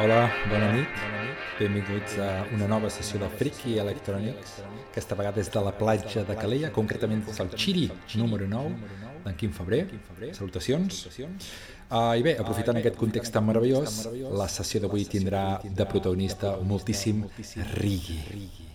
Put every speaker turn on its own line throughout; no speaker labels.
Hola, bona nit. Benvinguts a una nova sessió del Friki Electronics, aquesta vegada és de la platja de Calella, concretament des del Xiri, número 9, d'en Quim Febrer. Salutacions. Uh, I bé, aprofitant aquest context tan meravellós, la sessió d'avui tindrà de protagonista moltíssim Rigi.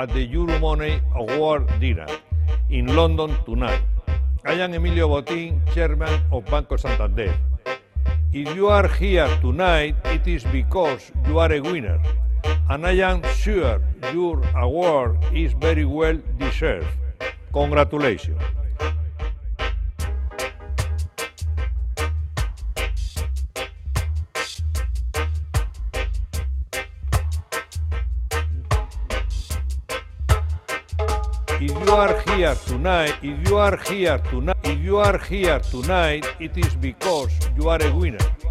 at
the
Euromoney Award dinner in London tonight. I am Emilio Botín, chairman of Banco Santander. If you are here tonight, it is because you are a winner, and I am sure your award is very well deserved. Congratulations. here tonight, if you are here tonight, if
you are here tonight, it is because you are a winner.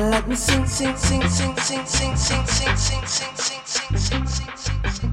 Let
me
sing, sing, sing, sing, sing, sing, sing, sing, sing, sing, sing, sing, sing, sing, sing.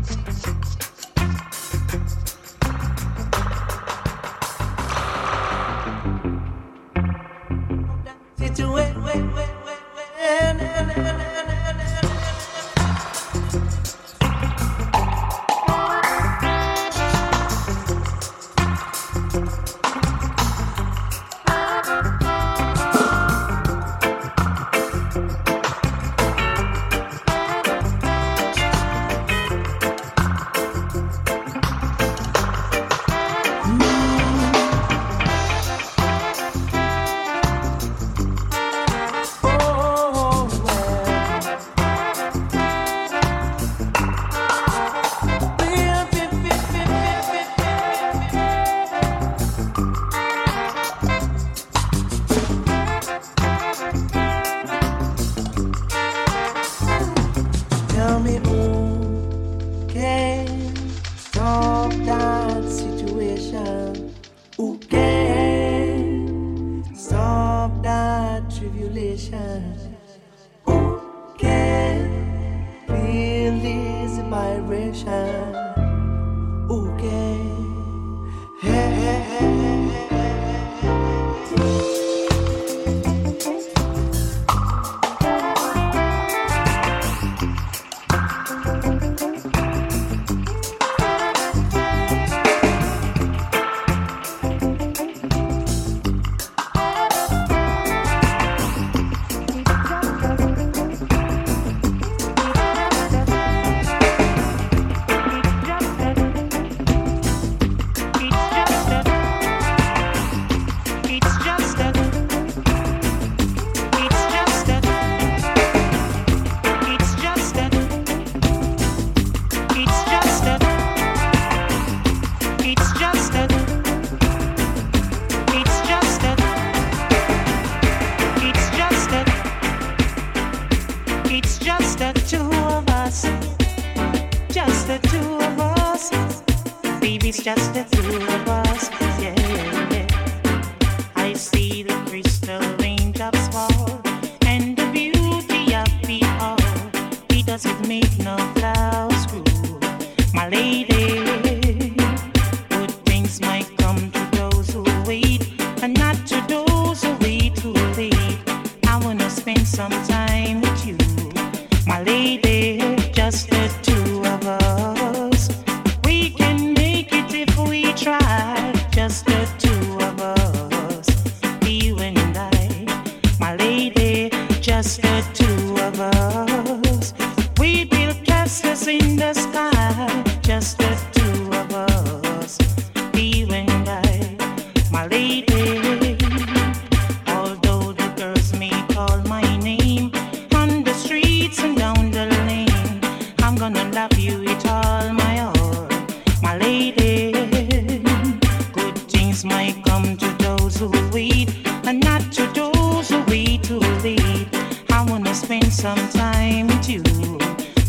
come to those who weed and not to those who weed to lead. I wanna spend some time with you,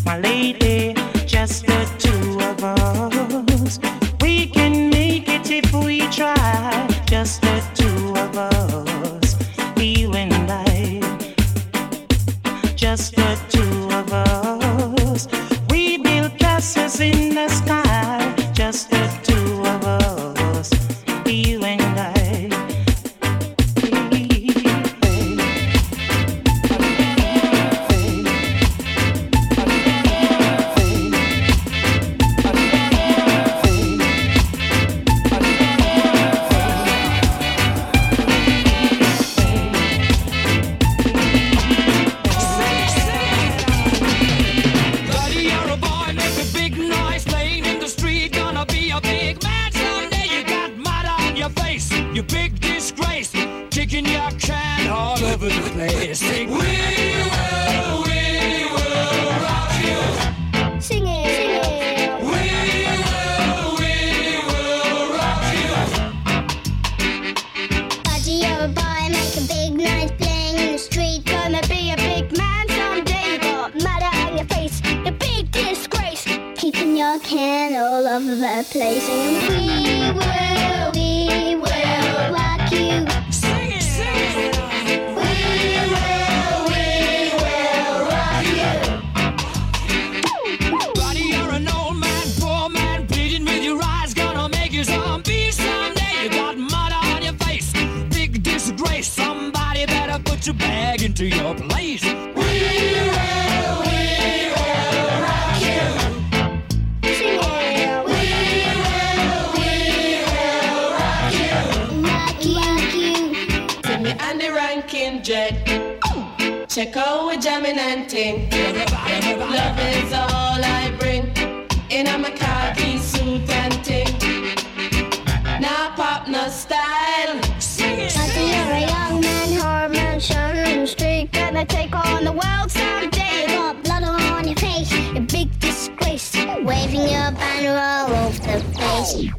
my lady, just the two of us. We can make it if we try, just the
put your bag into your place. We will, we will rock you. We will, we will rock you.
Rock you,
me the. Check out we're jamming and ting. Love is all. Wow.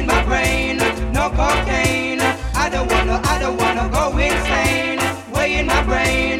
in my
brain, no cocaine. I don't wanna, I don't wanna go insane. Way in my brain.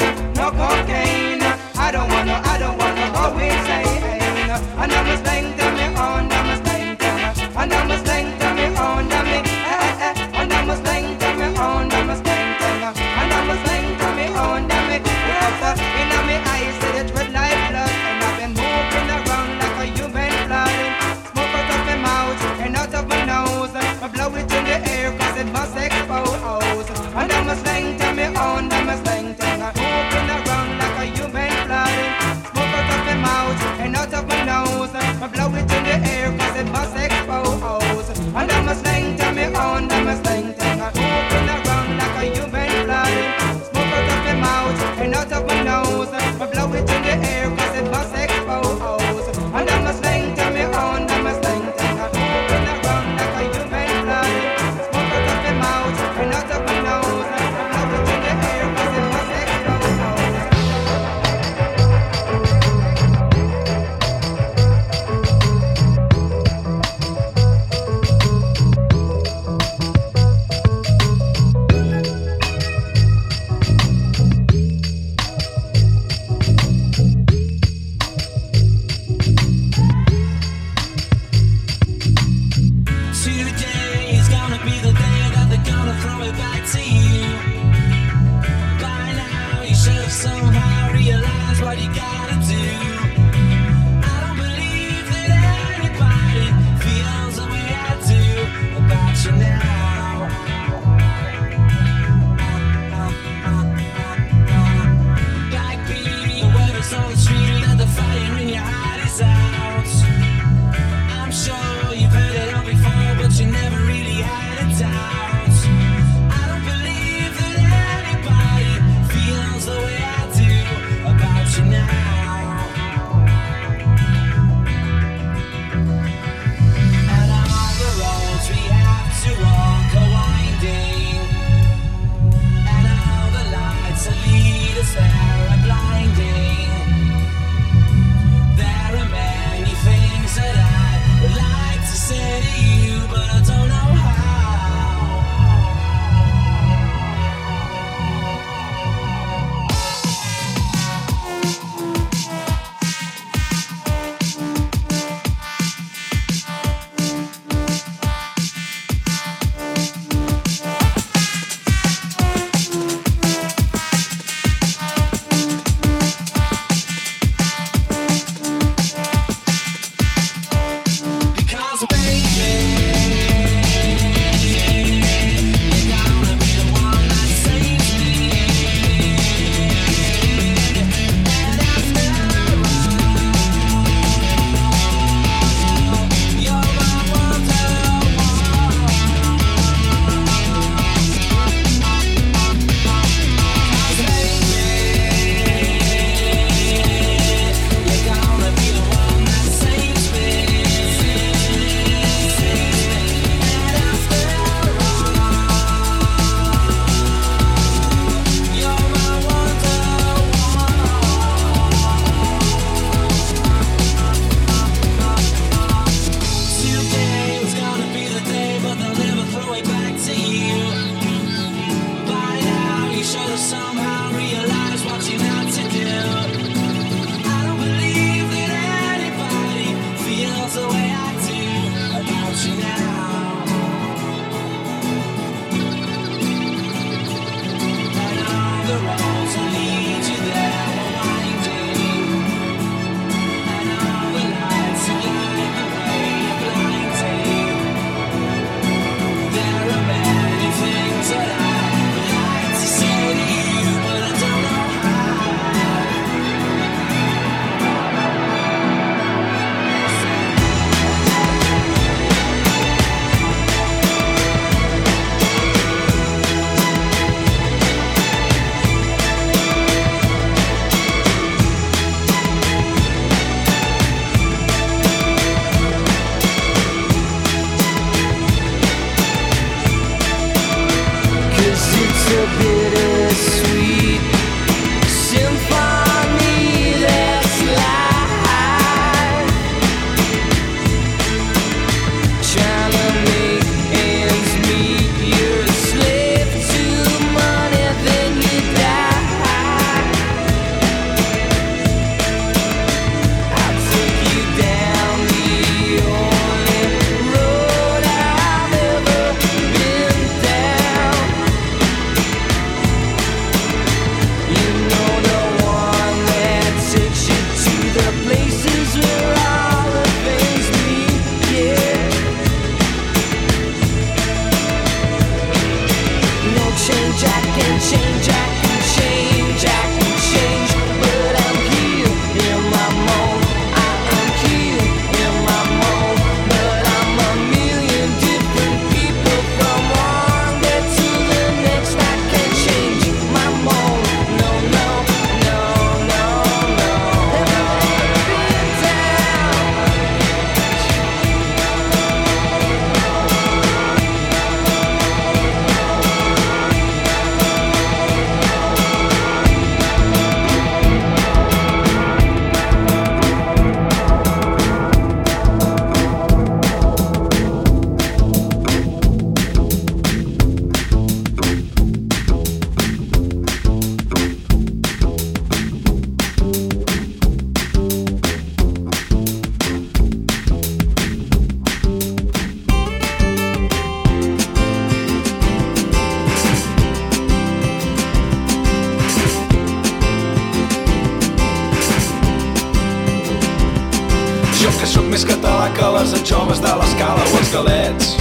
Galets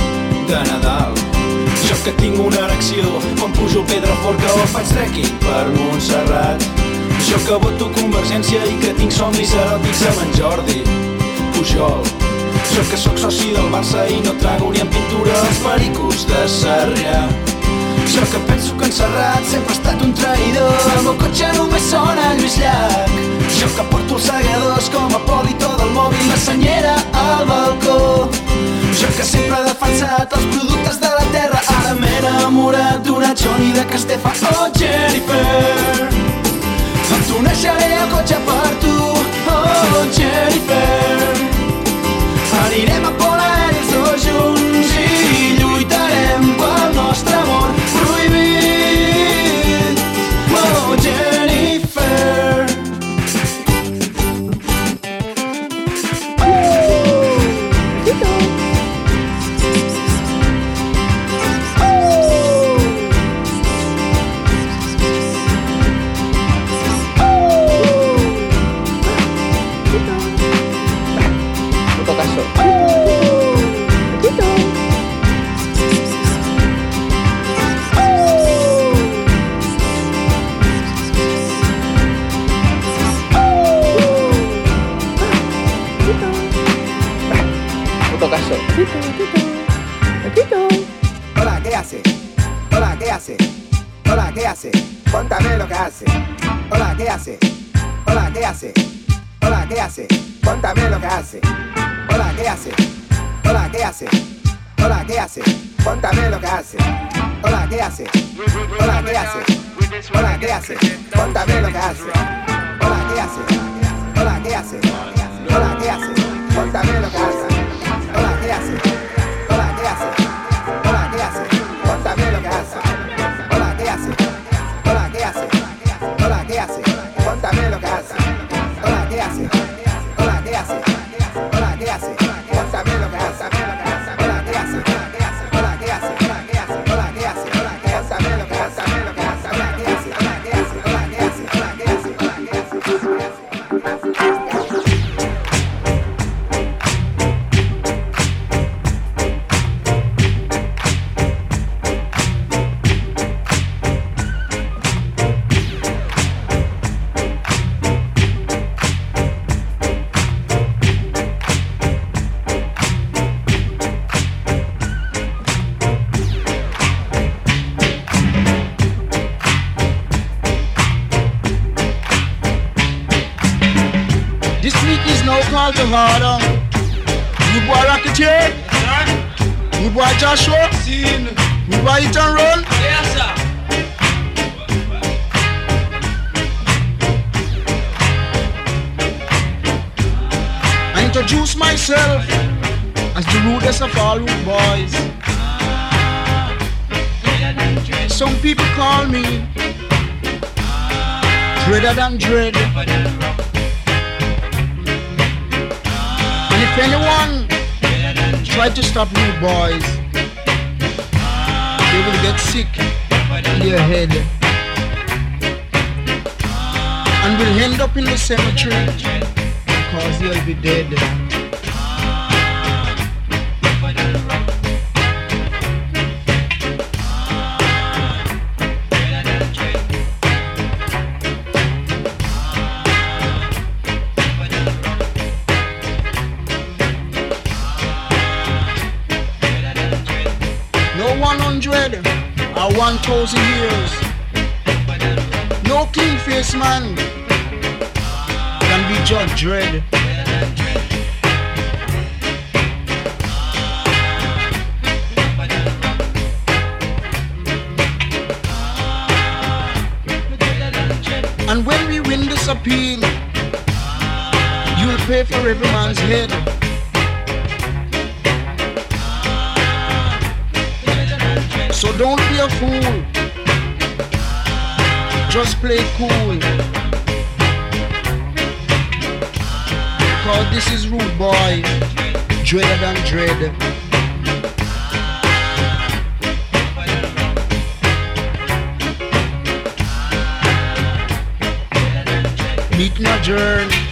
de Nadal. Jo que tinc una erecció quan pujo pedra forca o faig trekking per Montserrat. Jo que voto Convergència i que tinc somnis eròtics amb en Jordi Pujol. Jo que sóc soci del Barça i no trago ni en pintura els pericos de Sarrià. Jo que penso que en Serrat sempre ha estat un traïdor El meu cotxe només sona Lluís Llach Jo que porto els segadors com a polito del mòbil La senyera al balcó Jo que sempre he defensat els productes de la terra Ara m'he enamorat d'una Johnny de Castefa. Oh Jennifer Em tuneixaré el cotxe per tu. Oh Jennifer Anirem a
hace? Contame lo que hace. Hola, ¿qué hace? Hola, ¿qué hace? Hola, ¿qué hace? Contame lo que hace. Hola, ¿qué hace? Hola, ¿qué hace? Hola, ¿qué hace? Contame lo que hace. Hola, ¿qué hace? Hola, ¿qué hace? Hola, ¿qué hace? Contame lo que hace. Hola, ¿qué hace? Hola, ¿qué hace? Hola, ¿qué hace? Contame lo que hace. Hola, ¿qué hace?
Rudest of all rude boys. Some people call me Dreader than Dread. And if anyone try to stop you boys, they will get sick in their head and will end up in the cemetery because they'll be dead. 1,000 years. No clean face man can be Judge Dread. And when we win this appeal, you'll pay for every man's head. Fool. Just play cool. Cause this is rude boy. Dreader than dread. Meet my journey.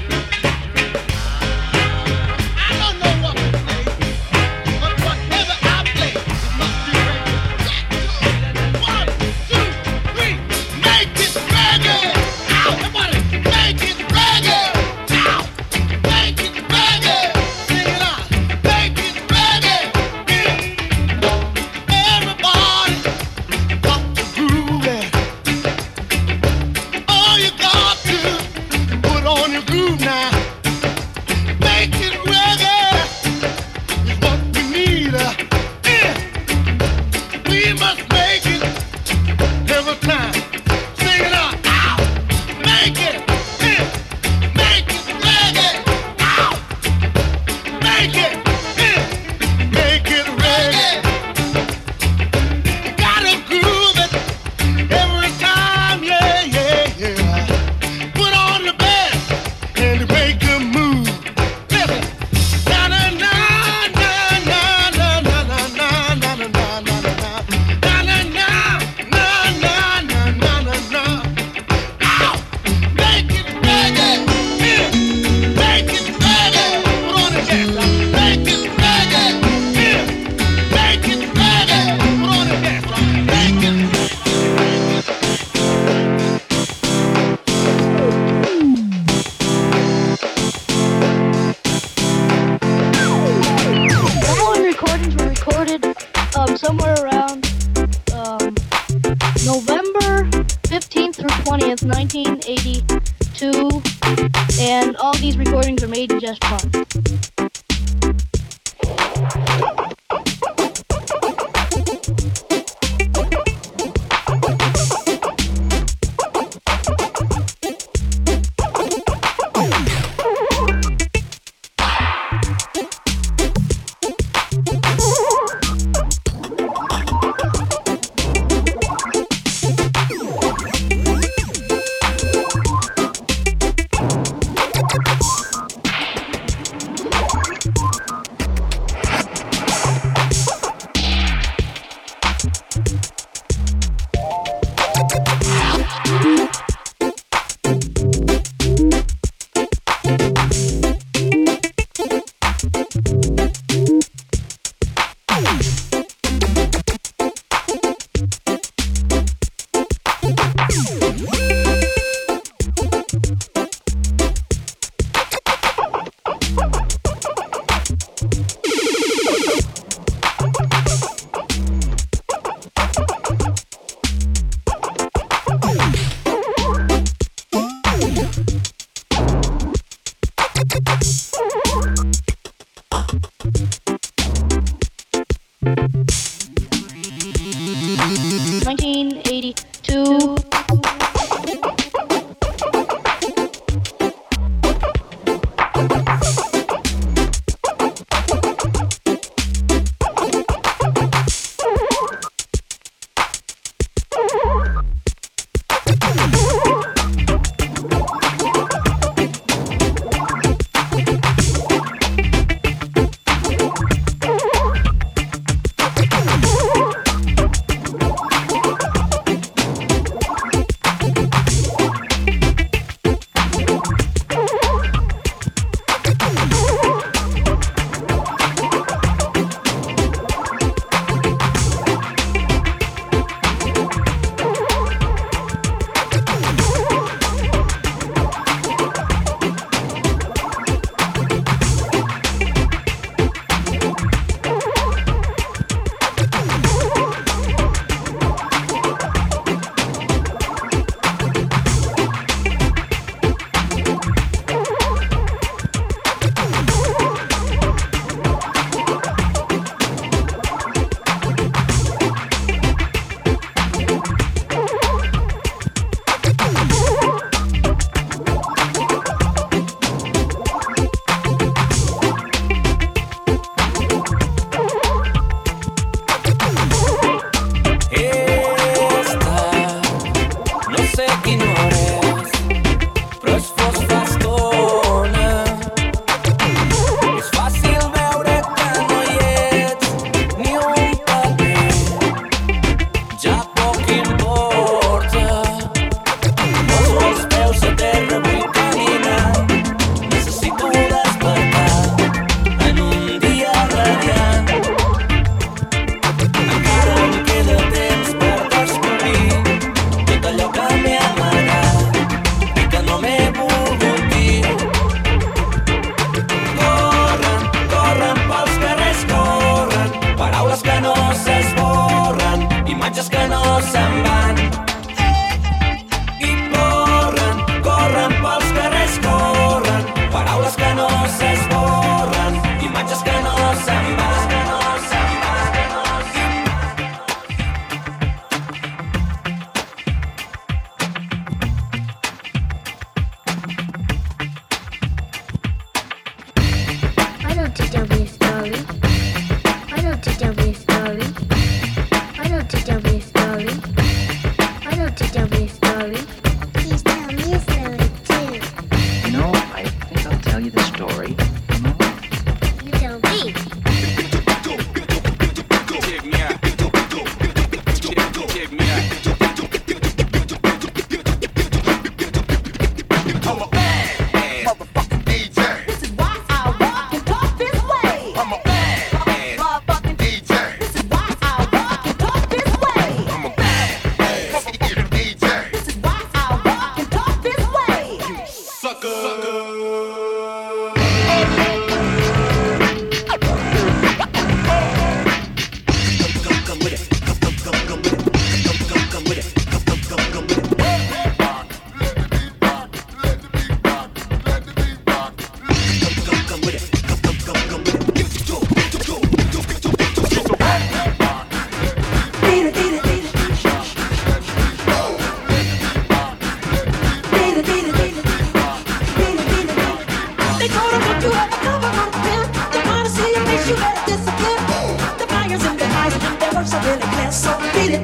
And
their really clear. So beat it,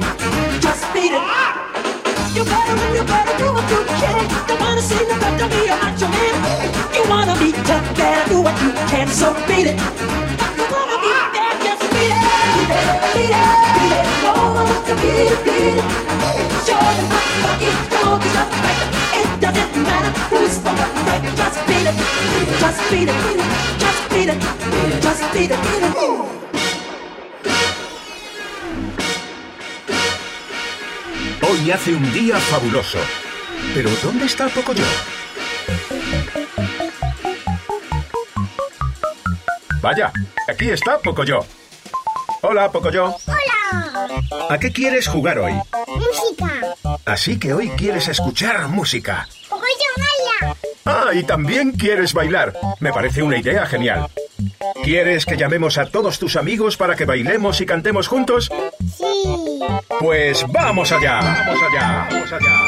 just beat it. You better and you better do what you can. They wanna see good to be a macho man. You wanna be tough, better do what you can. So beat it. You wanna be there, just beat it. Beat it, beat it, beat it. Go on, to beat it, beat it. Show them how to it, don't be afraid. It doesn't matter who's the one right. Just beat it, just beat it, just beat it, just beat it, beat it.
Hoy hace un día fabuloso. Pero ¿dónde está Pocoyo? Vaya, aquí está Pocoyo. Hola, Pocoyo.
¡Hola!
¿A qué quieres jugar hoy?
¡Música!
Así que hoy quieres escuchar música.
¡Pocoyo baila!
Ah, y también quieres bailar. Me parece una idea genial. ¿Quieres que llamemos a todos tus amigos para que bailemos y cantemos juntos? Pues. Vamos allá. Vamos allá. Vamos allá.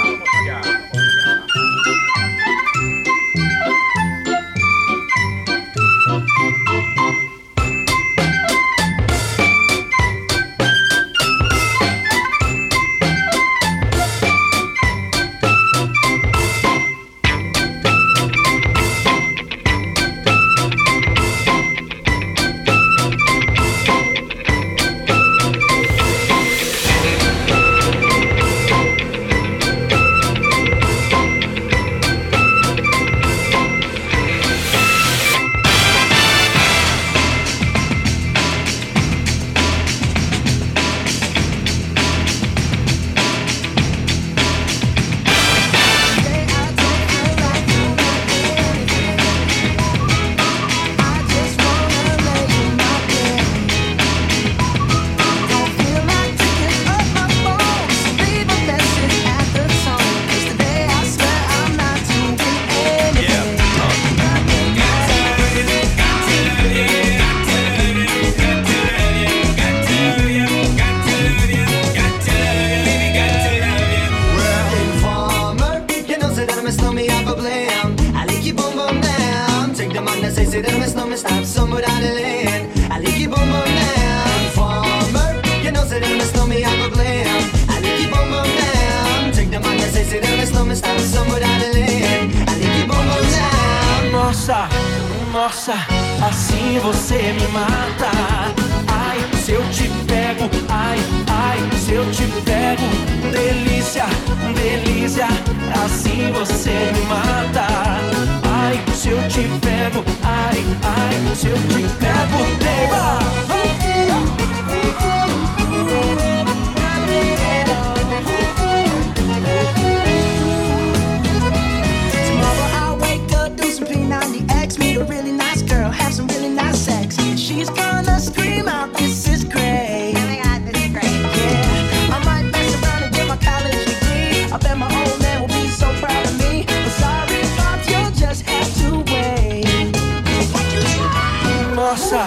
Nossa,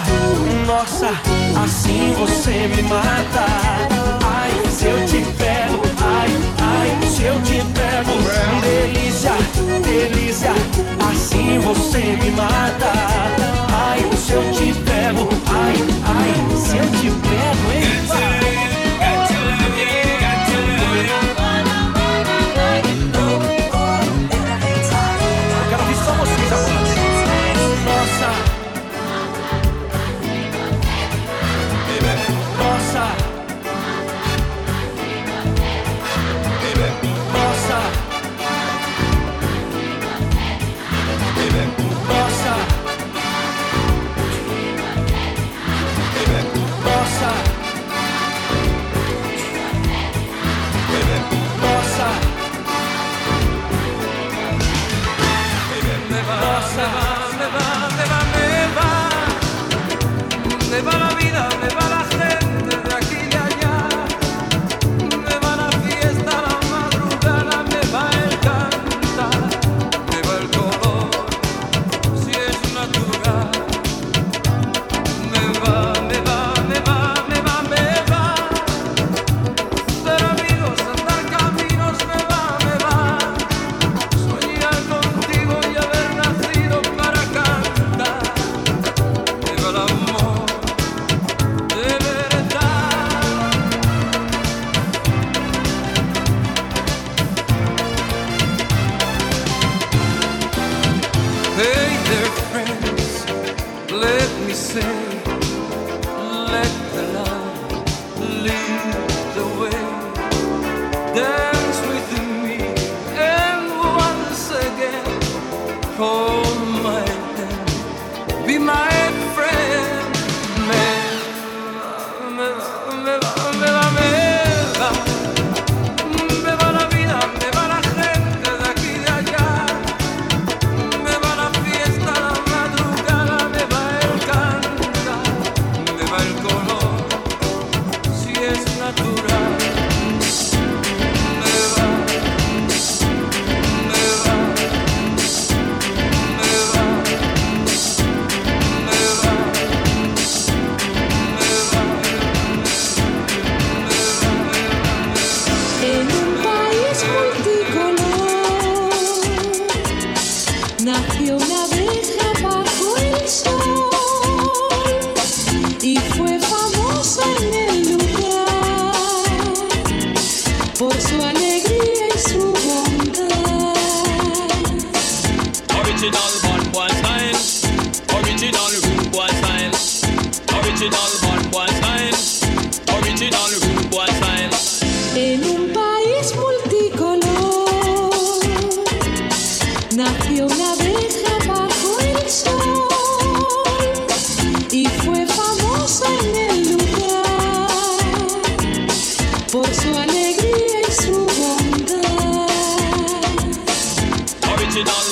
nossa, assim você me mata. Ai, se eu te pego, ai, ai, se eu te pego. Delícia, delícia, assim você me mata. Ai, se eu te pego, ai, ai, se eu te pego, hein?
Hey there, friends, let me say,
Original